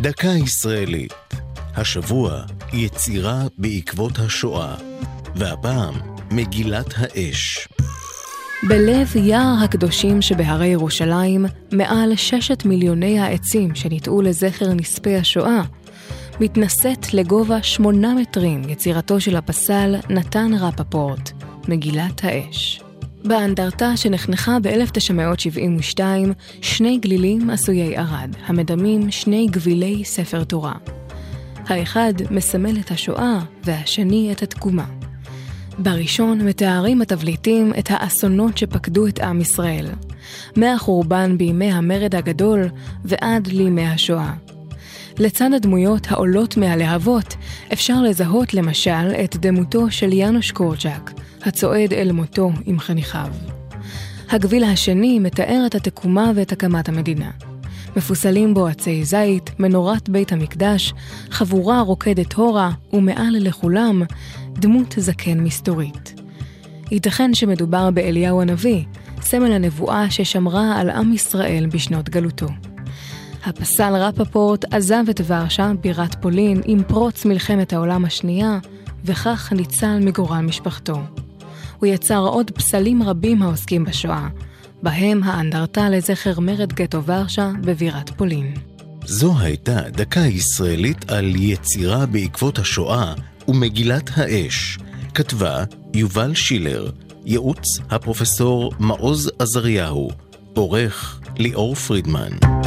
דקה ישראלית. השבוע יצירה בעקבות השואה, והפעם מגילת האש. בלב יער הקדושים שבהרי ירושלים, מעל ששת מיליוני העצים שניטעו לזכר נספי השואה, מתנשאת לגובה שמונה מטרים יצירתו של הפסל נתן רפפורט, מגילת האש. באנדרטה שנחנכה ב-1972, שני גלילים עשויי ערד, המדמים שני גבילי ספר תורה. האחד מסמל את השואה והשני את התקומה. בראשון מתארים התבליטים את האסונות שפקדו את עם ישראל, מהחורבן בימי המרד הגדול ועד לימי השואה. לצד הדמויות העולות מהלהבות, אפשר לזהות למשל את דמותו של יאנוש קורצ'אק, הצועד אל מותו עם חניכיו. הגביל השני מתאר את התקומה ואת הקמת המדינה. מפוסלים בו עצי זית, מנורת בית המקדש, חבורה רוקדת הורה, ומעל לכולם, דמות זקן מסתורית. ייתכן שמדובר באליהו הנביא, סמל הנבואה ששמרה על עם ישראל בשנות גלותו. הפסל רפפורט עזב את ורשה, בירת פולין, עם פרוץ מלחמת העולם השנייה, וכך ניצל מגורל משפחתו. הוא יצר עוד פסלים רבים העוסקים בשואה, בהם האנדרטה לזכר מרד גטו ורשה בבירת פולין. זו הייתה דקה ישראלית על יצירה בעקבות השואה ומגילת האש. כתבה יובל שילר, ייעוץ הפרופסור מעוז עזריהו, עורך ליאור פרידמן.